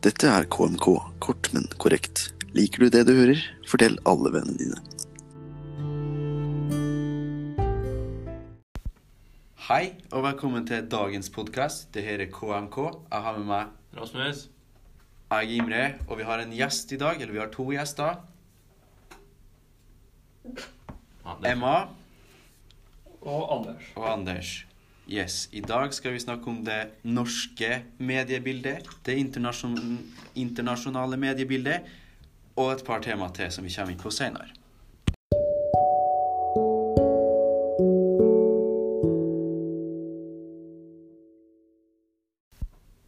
Dette er KMK, kort, men korrekt. Liker du det du hører, fortell alle vennene dine. Hei, og velkommen til dagens podkast. Det her er KMK. Jeg har med meg Rasmus. jeg er Imre, og vi har en gjest i dag. Eller vi har to gjester. Anders. Emma Og Anders. og Anders. Yes, I dag skal vi snakke om det norske mediebildet, det internasjon internasjonale mediebildet, og et par tema til som vi kommer inn på senere.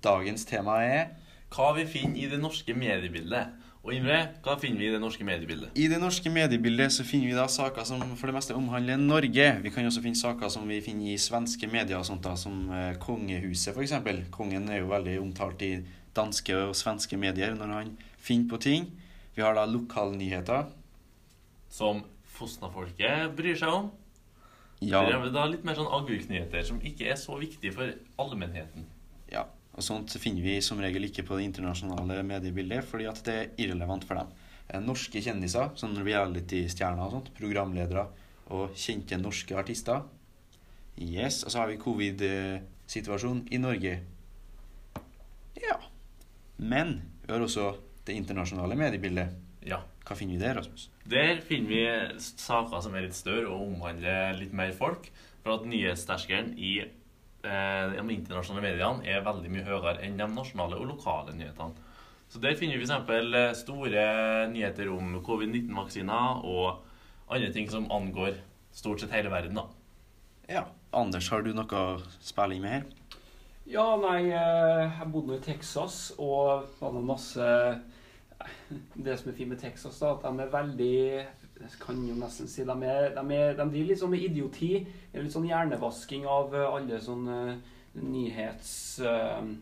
Dagens tema er Hva vi finner i det norske mediebildet. Og Imre, hva finner vi i det norske mediebildet? I det norske mediebildet så finner vi da saker som for det meste omhandler Norge. Vi kan også finne saker som vi finner i svenske medier, og sånt da, som eh, kongehuset f.eks. Kongen er jo veldig omtalt i danske og svenske medier når han finner på ting. Vi har da lokalnyheter. Som Fosna-folket bryr seg om. Ja, Det er da litt mer sånn agurknyheter som ikke er så viktige for allmennheten. Og sånt finner vi som regel ikke på det internasjonale mediebildet, fordi at det er irrelevant for dem. Eh, Norske kjendiser, sånn reality-stjerner og sånt, programledere og kjente norske artister. Yes, og så har vi covid-situasjonen i Norge. Ja. Men vi har også det internasjonale mediebildet. Ja. Hva finner vi der, Rasmus? Der finner vi saker som er litt større og omhandler litt mer folk. For at nyhetsterskelen i de internasjonale mediene er veldig mye høyere enn de nasjonale og lokale nyhetene. Så Der finner vi f.eks. store nyheter om covid-19-vaksiner og andre ting som angår stort sett hele verden. da. Ja. Anders, har du noe å spille inn med her? Ja, nei, eh, jeg bodde nå i Texas, og hadde masse Det som er fint med Texas, da, at de er veldig Jeg kan jo nesten si de, er, de, er, de driver litt sånn med idioti. Det er litt sånn hjernevasking av eh, alle sånne nyhets... eh,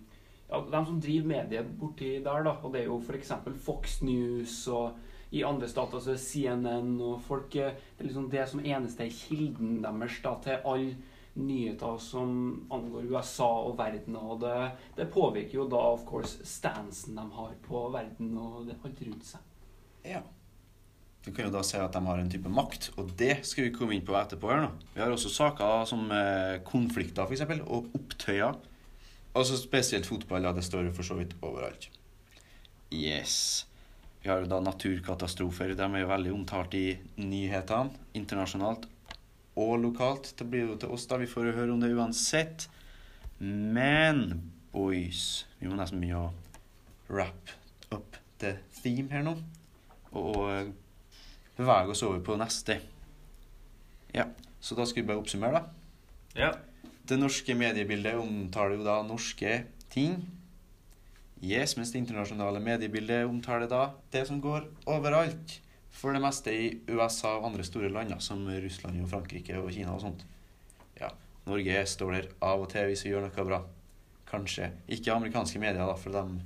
Ja, de som driver mediet borti der, da. Og det er jo f.eks. Fox News og i andre stater så er CNN og folk eh, Det er liksom det som eneste er kilden deres da, til alle nyheter som angår USA og verden. Og det, det påvirker jo da of course stansen de har på verden og alt rundt seg. Ja. Du kan jo da si at de har en type makt, og det skal vi komme inn på etterpå. her nå. Vi har også saker som konflikter, konflikter, f.eks., og opptøyer. Altså spesielt fotball, ja, det står jo for så vidt overalt. Yes. Vi har jo da naturkatastrofer. De er jo veldig omtalt i nyhetene, internasjonalt og lokalt. Det blir jo til oss, da. Vi får høre om det uansett. Men boys, vi må nesten begynne å wrap up the theme her nå. Og, eh, bevege oss over på neste. Ja, så da skal vi bare oppsummere, da. Ja. Det norske mediebildet omtaler jo da norske ting. Yes, mens det internasjonale mediebildet omtaler da det som går overalt. For det meste i USA og andre store land, som Russland og Frankrike og Kina og sånt. Ja, Norge står der av og til hvis vi gjør noe bra. Kanskje. Ikke amerikanske medier, da, for de,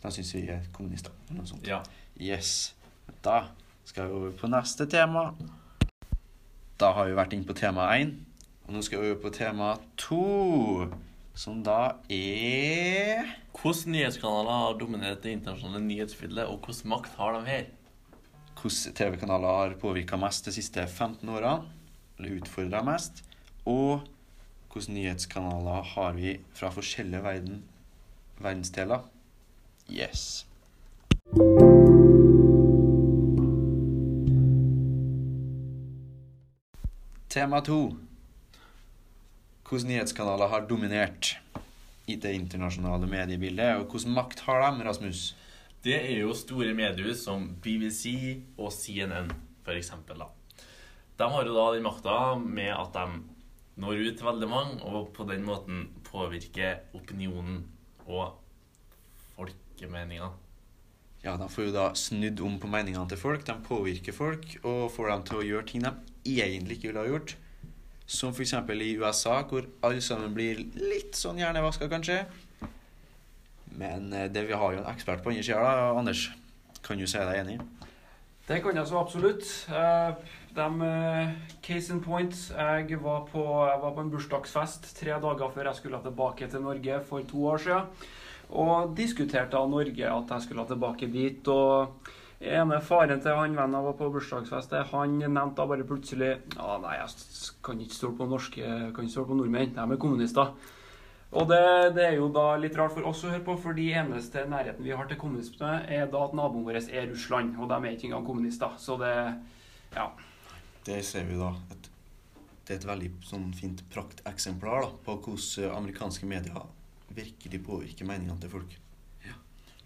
de syns vi er kommunister. Eller noe sånt. ja. Yes. Da skal vi over på neste tema. Da har vi vært inn på tema én. Og nå skal vi over på tema to, som da er Hvilke nyhetskanaler har dominert det internasjonale nyhetsbildet, og hvilken makt har de her? Hvilke TV-kanaler har påvirka mest de siste 15 åra? Eller utfordra mest? Og hvilke nyhetskanaler har vi fra forskjellige verden, verdensdeler? Yes. Tema to. Hvilke nyhetskanaler har dominert i det internasjonale mediebildet, og hvilken makt har de, Rasmus? Det er jo store mediehus som BBC og CNN. Da. De har jo da den makta med at de når ut til veldig mange, og på den måten påvirker opinionen og folkemeninga. Ja, de får jo da snudd om på meningene til folk. De påvirker folk og får dem til å gjøre ting de egentlig ikke ville ha gjort. Som f.eks. i USA, hvor alle sammen blir litt sånn hjernevaska, kanskje. Men eh, det vi har jo en ekspert på andre sida, Anders. Kan du si deg enig? Det kan jeg så absolutt. De, eh, case in point, jeg var, på, jeg var på en bursdagsfest tre dager før jeg skulle tilbake til Norge for to år siden. Og diskuterte av Norge at jeg skulle tilbake dit. og ene faren til han vennen jeg var på bursdagsfest, han nevnte da bare plutselig ja, nei, jeg kan ikke stole på norske, kan ikke stole på nordmenn, de er kommunister. Og det, det, er jo da litt rart for oss å høre på, for de eneste nærheten vi har til kommunisme, er da at naboen vår er Russland, og de er ikke engang kommunister. Så det ja. Det ser vi da. Et, det er et veldig sånn fint prakteksemplar da, på hvordan amerikanske medier virkelig påvirker meningene til folk.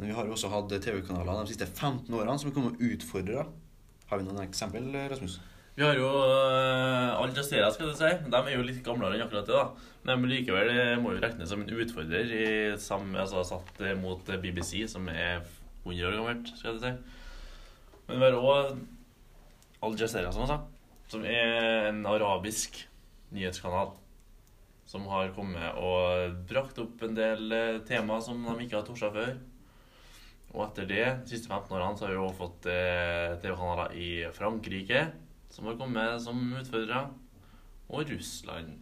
Men vi har jo også hatt TV-kanaler de siste 15 årene som har kommet og utfordra. Har vi noen eksempel, Rasmus? Vi har jo uh, Al Jazeera, skal du si. De er jo litt gamlere enn akkurat det. da. Men likevel må jo regnes som en utfordrer i, sam, altså, satt mot BBC, som er 100 år gammelt, skal du si. Men vi har òg Al Jazeera, som jeg sa, som er en arabisk nyhetskanal. Som har kommet og brakt opp en del tema som de ikke har torsa før. Og etter det, de siste 15 årene, så har vi òg fått eh, TV-kanaler i Frankrike, som har kommet som utfordrere, og Russland.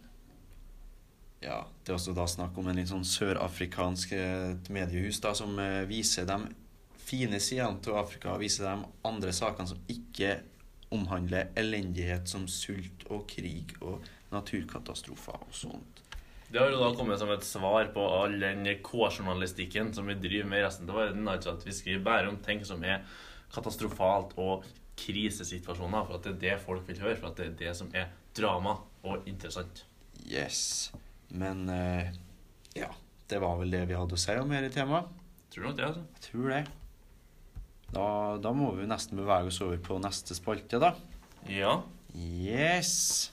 Ja, det er også da snakk om en litt sånn sørafrikansk eh, mediehus da, som eh, viser de fine sidene til Afrika, og viser de andre sakene som ikke omhandler elendighet som sult og krig og naturkatastrofer og sånt. Det har jo da kommet som et svar på all den K-journalistikken som vi driver med i resten av verden. Altså at vi skriver bare om ting som er katastrofalt og krisesituasjoner. For at det er det folk vil høre. For at det er det som er drama og interessant. Yes. Men uh, ja. Det var vel det vi hadde å si om dette temaet. Tror du nok det, altså? Jeg tror det. Da, da må vi nesten bevege oss over på neste spalte, da. Ja. Yes.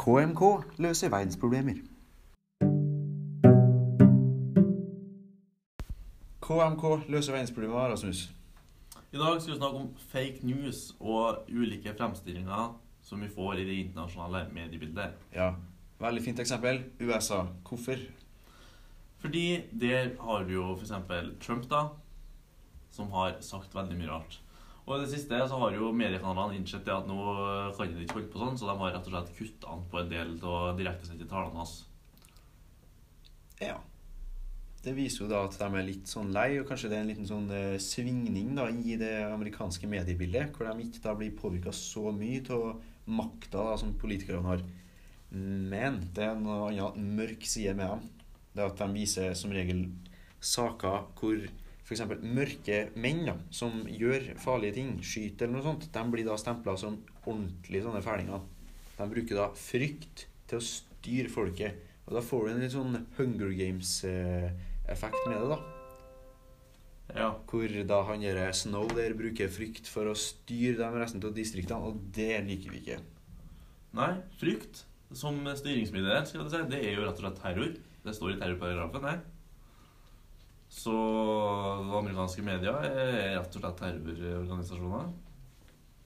KMK løser verdensproblemer. KMK løser verdensproblemer, Rasmus. I dag skal vi snakke om fake news og ulike fremstillinger som vi får i det internasjonale mediebildet. Ja, Veldig fint eksempel. USA. Hvorfor? Fordi der har vi jo f.eks. Trump, da, som har sagt veldig mye rart. Og i det siste så har jo mediekanalene innsett at nå kan de ikke holde på sånn, så de har rett og slett kutta an på en del av direktesendte talene hans. Ja. Det viser jo da at de er litt sånn lei, og kanskje det er en liten sånn eh, svingning da i det amerikanske mediebildet, hvor de ikke da blir påvirka så mye av makta da, som politikerne har. Men det er noe annet mørk side med dem. Det er at de viser som regel saker hvor f.eks. mørke menn da, som gjør farlige ting, skyter eller noe sånt, de blir da stempla som ordentlige sånne fælinger. De bruker da frykt til å styre folket. Og da får du en litt sånn Hunger Games-effekt med det, da. Ja. Hvor da han gjør Snow der bruker frykt for å styre de resten av distriktene, og det liker vi ikke. Nei, frykt som styringsmiddel, skal jeg si, det er jo rett og slett terror. Det står i terrorparagrafen her. Så amerikanske medier er rett og slett terrororganisasjoner.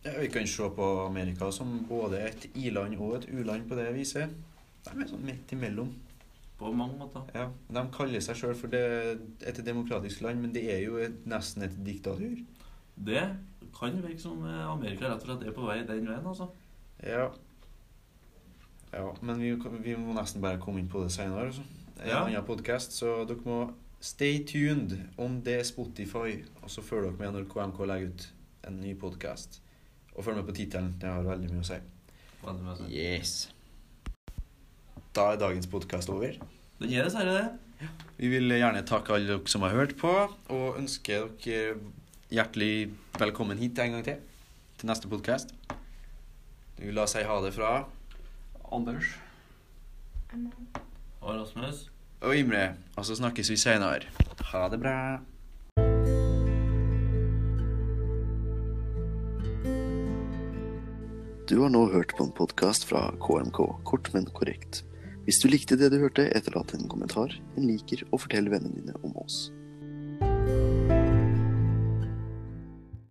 Ja, vi kan se på Amerika som både et i-land og et u-land på det viset. De er sånn midt imellom. På mange måter. Ja, De kaller seg sjøl for det, et demokratisk land, men det er jo et, nesten et diktatur. Det kan virke som Amerika rett og slett er på vei den veien, altså. Ja. ja men vi, vi må nesten bare komme inn på det seinere. Altså. En Ja. annen podkast, så dere må stay tuned om det er Spotify, og så følger dere med når KMK legger ut en ny podkast. Og følg med på tittelen. Det har veldig mye å si. Veldig mye å si. Yes. Da er dagens podkast over. Den er dessverre det. Vi vil gjerne takke alle dere som har hørt på, og ønske dere hjertelig velkommen hit en gang til. Til neste podkast. Vi vil da si ha det fra Anders. Og Rasmus. og Imre, og så snakkes vi senere. Ha det bra. Du har nå hørt på en podkast fra KMK, kort, men korrekt. Hvis du likte det du hørte, etterlat en kommentar, en liker og fortell vennene dine om oss.